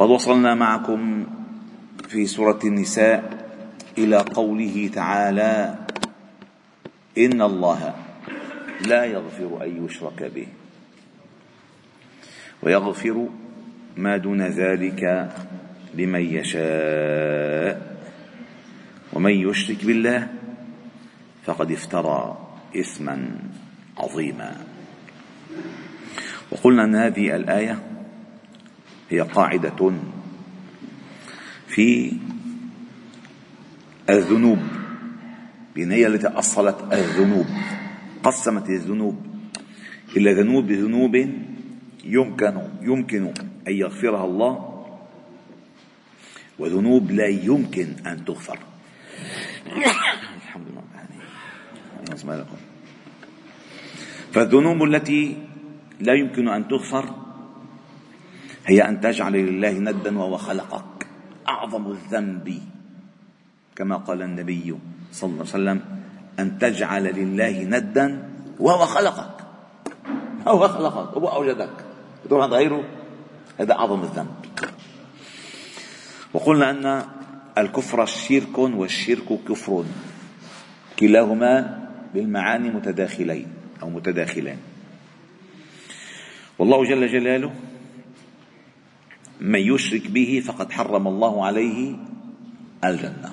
وقد وصلنا معكم في سورة النساء إلى قوله تعالى إن الله لا يغفر أن يشرك به ويغفر ما دون ذلك لمن يشاء ومن يشرك بالله فقد افترى إثما عظيما وقلنا أن هذه الآية هي قاعدة في الذنوب بأن هي التي أصلت الذنوب قسمت الذنوب إلى ذنوب ذنوب يمكن يمكن أن يغفرها الله وذنوب لا يمكن أن تغفر. الحمد لله فالذنوب التي لا يمكن أن تغفر هي أن تجعل لله ندا وهو خلقك. أعظم الذنب كما قال النبي صلى الله عليه وسلم أن تجعل لله ندا وهو خلقك. هو خلقك هو أوجدك. عند غيره. هذا أعظم الذنب. وقلنا أن الكفر شرك والشرك كفر. كلاهما بالمعاني متداخلين أو متداخلان والله جل جلاله من يشرك به فقد حرم الله عليه الجنة.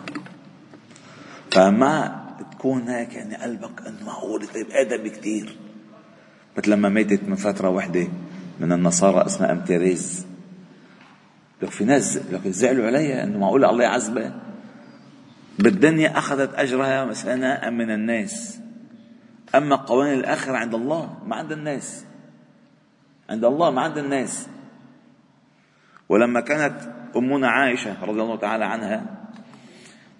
فما تكون هيك يعني قلبك إنه معقول طيب آدم كثير مثل لما ماتت من فترة وحدة من النصارى اسمها أم تيريز. لك في ناس لك زعلوا عليها إنه معقول الله يعذبها. بالدنيا أخذت أجرها سناء من الناس. أما قوانين الآخرة عند الله ما عند الناس. عند الله ما عند الناس. ولما كانت أمنا عائشة رضي الله تعالى عنها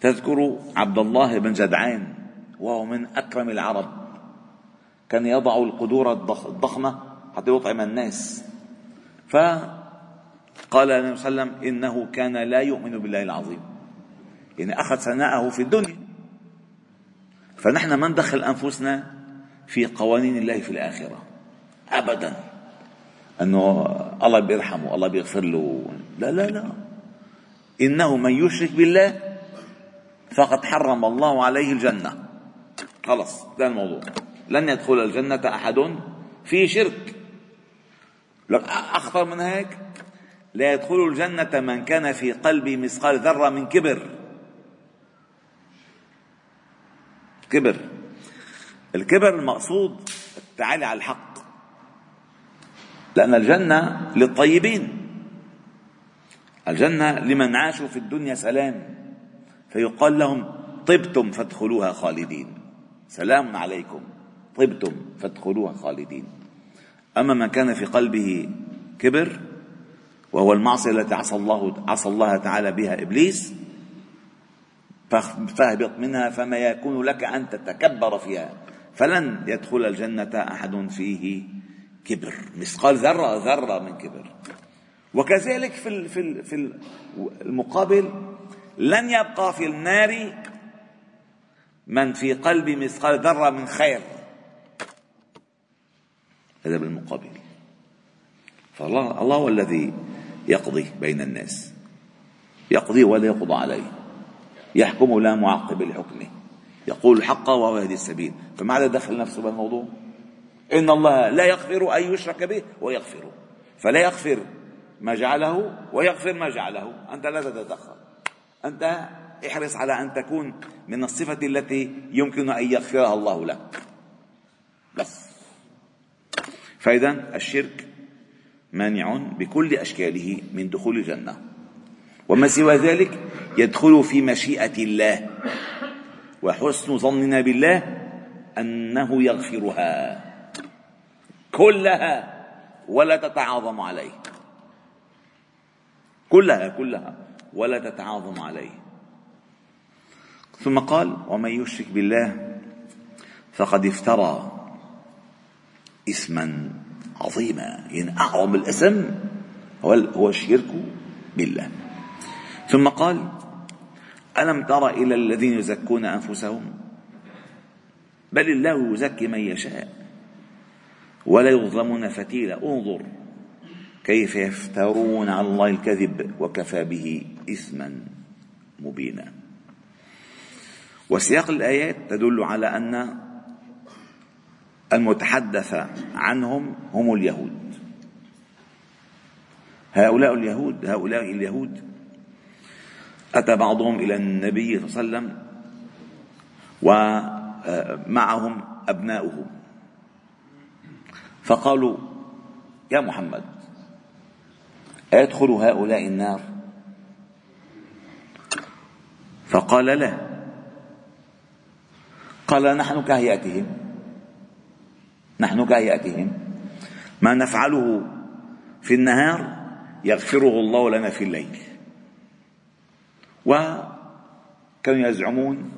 تذكر عبد الله بن جدعان وهو من أكرم العرب. كان يضع القدور الضخمة حتى يطعم الناس. فقال النبي صلى الله عليه وسلم إنه كان لا يؤمن بالله العظيم. يعني أخذ ثناءه في الدنيا. فنحن ما ندخل أنفسنا في قوانين الله في الآخرة. أبدا. أنه الله بيرحمه الله بيغفر له. لا لا لا. إنه من يشرك بالله فقد حرم الله عليه الجنة. خلص ده الموضوع. لن يدخل الجنة أحد في شرك. لك أخطر من هيك لا يدخل الجنة من كان في قلبه مثقال ذرة من كبر. كبر. الكبر المقصود التعالي على الحق. لأن الجنة للطيبين. الجنة لمن عاشوا في الدنيا سلام. فيقال لهم طبتم فادخلوها خالدين. سلام عليكم. طبتم فادخلوها خالدين. أما من كان في قلبه كبر وهو المعصية التي عصى الله عصى الله تعالى بها إبليس فاهبط منها فما يكون لك أن تتكبر فيها. فلن يدخل الجنة أحد فيه. كبر مثقال ذرة ذرة من كبر. وكذلك في في المقابل لن يبقى في النار من في قلبه مثقال ذرة من خير. هذا بالمقابل. فالله الله هو الذي يقضي بين الناس. يقضي ولا يقضى عليه. يحكم لا معقب لحكمه. يقول الحق وهو يهدي السبيل. فماذا دخل نفسه بالموضوع؟ إن الله لا يغفر أن يشرك به ويغفر. فلا يغفر ما جعله ويغفر ما جعله. أنت لا تتدخل. أنت احرص على أن تكون من الصفة التي يمكن أن يغفرها الله لك. بس. فإذا الشرك مانع بكل أشكاله من دخول الجنة. وما سوى ذلك يدخل في مشيئة الله. وحسن ظننا بالله أنه يغفرها. كلها ولا تتعاظم عليه. كلها كلها ولا تتعاظم عليه. ثم قال ومن يشرك بالله فقد افترى اسما عظيما. يعني أعظم الاسم هو هو الشرك بالله. ثم قال ألم تر إلى الذين يزكون أنفسهم؟ بل الله يزكي من يشاء. ولا يظلمون فتيلا. انظر كيف يفترون على الله الكذب وكفى به إثما مبينا. وسياق الآيات تدل على أن المتحدث عنهم هم اليهود. هؤلاء اليهود هؤلاء اليهود أتى بعضهم إلى النبي صلى الله عليه وسلم ومعهم أبناؤه فقالوا يا محمد أيدخل هؤلاء النار؟ فقال لا. قال نحن كهيئتهم نحن كهيئتهم. ما نفعله في النهار يغفره الله لنا في الليل. وكانوا يزعمون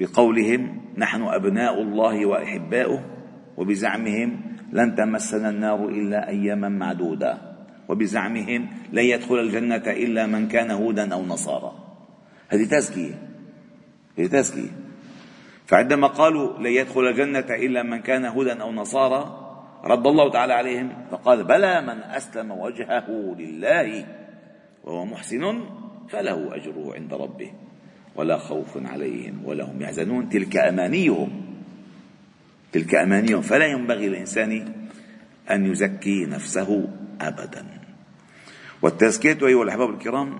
بقولهم نحن أبناء الله وأحباؤه وبزعمهم لن تمسنا النار إلا أياما معدودة وبزعمهم لن يدخل الجنة إلا من كان هودا أو نصارى. هذه تزكية هذه تزكية. فعندما قالوا لن يدخل الجنة إلا من كان هودا أو نصارى رد الله تعالى عليهم فقال بلى من أسلم وجهه لله وهو محسن فله أجره عند ربه ولا خوف عليهم ولا هم يحزنون. تلك أمانيهم. تلك أمانيهم. فلا ينبغي للإنسان أن يزكي نفسه أبدا. والتزكية أيها الأحباب الكرام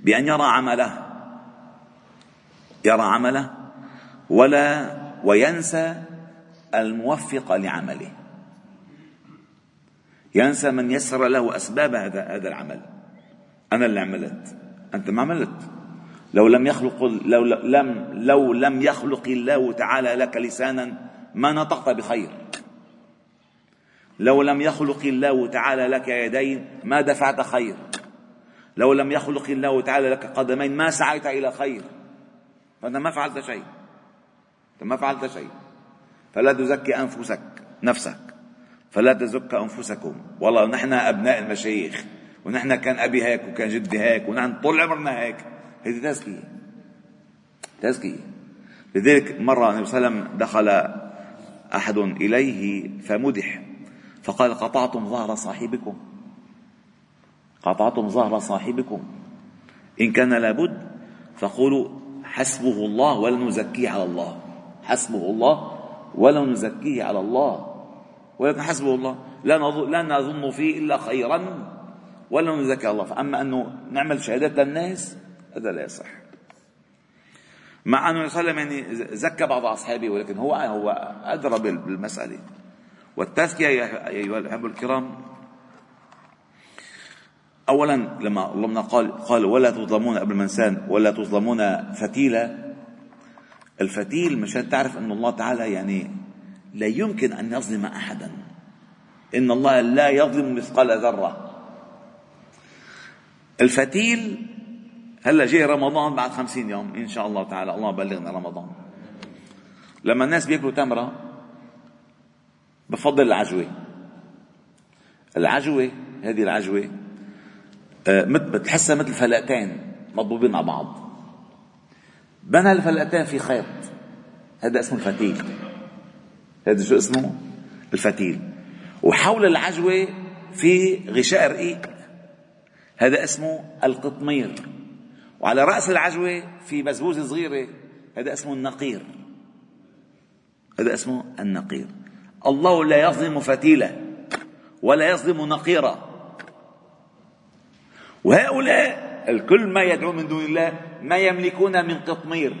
بأن يرى عمله يرى عمله ولا وينسى الموفق لعمله. ينسى من يسر له أسباب هذا هذا العمل. أنا اللي عملت. أنت ما عملت. لو لم يخلق لو لم لو لم يخلق الله تعالى لك لسانا ما نطقت بخير. لو لم يخلق الله تعالى لك يدين ما دفعت خير. لو لم يخلق الله تعالى لك قدمين ما سعيت إلى خير. فأنت ما فعلت شيء. أنت ما فعلت شيء. فلا تزكي أنفسك نفسك. فلا تزك أنفسكم. والله نحن أبناء المشايخ ونحن كان أبي هيك وكان جدي هيك ونحن طول عمرنا هيك. هذه تزكية تزكية لذلك مرة النبي صلى الله عليه وسلم دخل أحد إليه فمدح. فقال قطعتم ظهر صاحبكم. قطعتم ظهر صاحبكم. إن كان لابد فقولوا حسبه الله ولا نزكيه على الله. حسبه الله ولا نزكيه على الله. ولكن حسبه الله. لا نظن, لا نظن فيه إلا خيرا ولا نزكي الله. فأما أنه نعمل شهادات للناس هذا لا يصح. مع أنه صلى الله عليه يعني زكى بعض أصحابه ولكن هو هو أدرى بالمسألة. والتزكية يا أيها الأحبة الكرام أولا لما الله قال قال ولا تظلمون قبل منسان ولا تظلمون فتيلا. الفتيل مشان تعرف أن الله تعالى يعني لا يمكن أن يظلم أحدا. إن الله لا يظلم مثقال ذرة. الفتيل هلا جاي رمضان بعد خمسين يوم إن شاء الله تعالى. الله بلغنا رمضان. لما الناس بياكلوا تمرة بفضل العجوة. العجوة هذه العجوة آه، بتحسها مثل فلقتين مضبوبين على بعض. بنى الفلقتين في خيط. هذا اسمه الفتيل. هذا شو اسمه؟ الفتيل. وحول العجوة في غشاء رقيق. هذا اسمه القطمير. وعلى رأس العجوة في بزبوزة صغيرة هذا اسمه النقير. هذا اسمه النقير. الله لا يظلم فتيلة ولا يظلم نقيرة وهؤلاء الكل ما يدعون من دون الله ما يملكون من قطمير.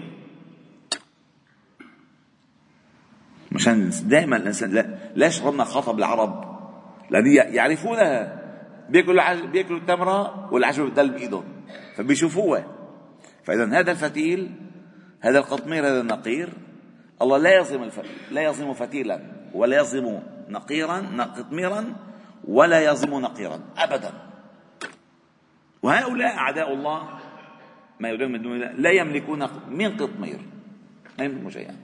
مشان دائما الإنسان لا ليش خاطب العرب؟ لأن يعرفونها. بيأكلوا بيأكلوا التمرة والعجوة بتضل بإيدهم. فبيشوفوها فاذا هذا الفتيل هذا القطمير هذا النقير الله لا يظلم. لا يظلم فتيلا ولا يظلم نقيرا قطميرا ولا يظلم نقيرا ابدا. وهؤلاء أعداء الله ما يدعون من دون الله لا يملكون من قطمير. لا يملكون شيئا.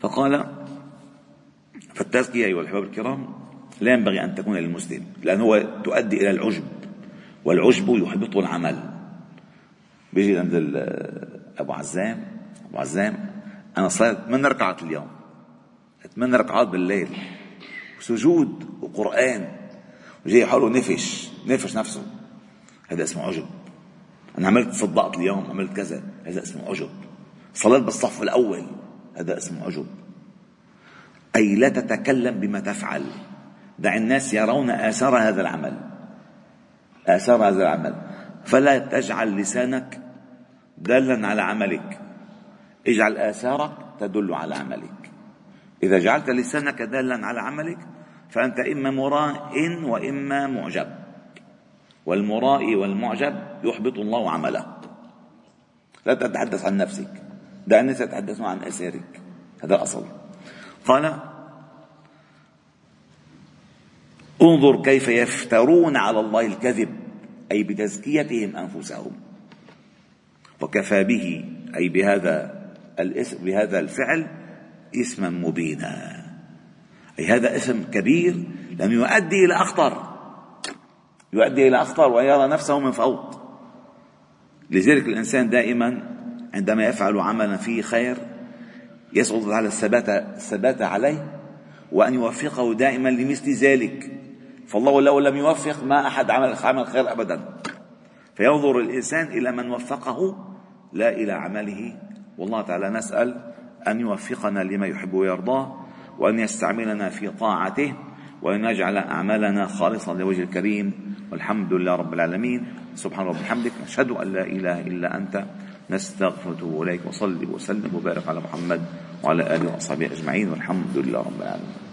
فقال فالتزكية أيها الأحباب الكرام لا ينبغي أن تكون للمسلم لأنه تؤدي إلى العجب. والعجب يحبط العمل. بيجي عند أبو عزام. أبو عزام أنا صليت ثمان ركعات اليوم. ثمان ركعات بالليل. سجود وقرآن. وجاي حاله نفش نفش نفسه. هذا اسمه عجب. أنا عملت صدقت اليوم عملت كذا. هذا اسمه عجب. صليت بالصف الأول. هذا اسمه عجب. أي لا تتكلم بما تفعل. دع الناس يرون آثار هذا العمل. آثار هذا العمل. فلا تجعل لسانك دالا على عملك. اجعل آثارك تدل على عملك. إذا جعلت لسانك دالا على عملك فأنت إما مراء وإما معجب. والمراء والمعجب يحبط الله عمله لا تتحدث عن نفسك. دع الناس يتحدثون عن آثارك هذا الأصل. قال انظر كيف يفترون على الله الكذب أي بتزكيتهم أنفسهم. وكفى به أي بهذا الاسم بهذا الفعل اسما مبينا. أي هذا اسم كبير لم يؤدي إلى أخطر. يؤدي إلى أخطر ويرى نفسه من فوق. لذلك الإنسان دائما عندما يفعل عملا فيه خير يسعد على الثبات الثبات عليه وأن يوفقه دائما لمثل ذلك. فالله لو لم يوفق ما أحد عمل عمل خير أبدا. فينظر الإنسان إلى من وفقه لا إلى عمله. والله تعالى نسأل أن يوفقنا لما يحب ويرضاه وأن يستعملنا في طاعته وأن يجعل أعمالنا خالصة لوجه الكريم. والحمد لله رب العالمين. سبحان رب بحمدك نشهد أن لا إله إلا أنت. نستغفر إليك وصلي وسلم وبارك على محمد وعلى آله وأصحابه أجمعين. والحمد لله رب العالمين.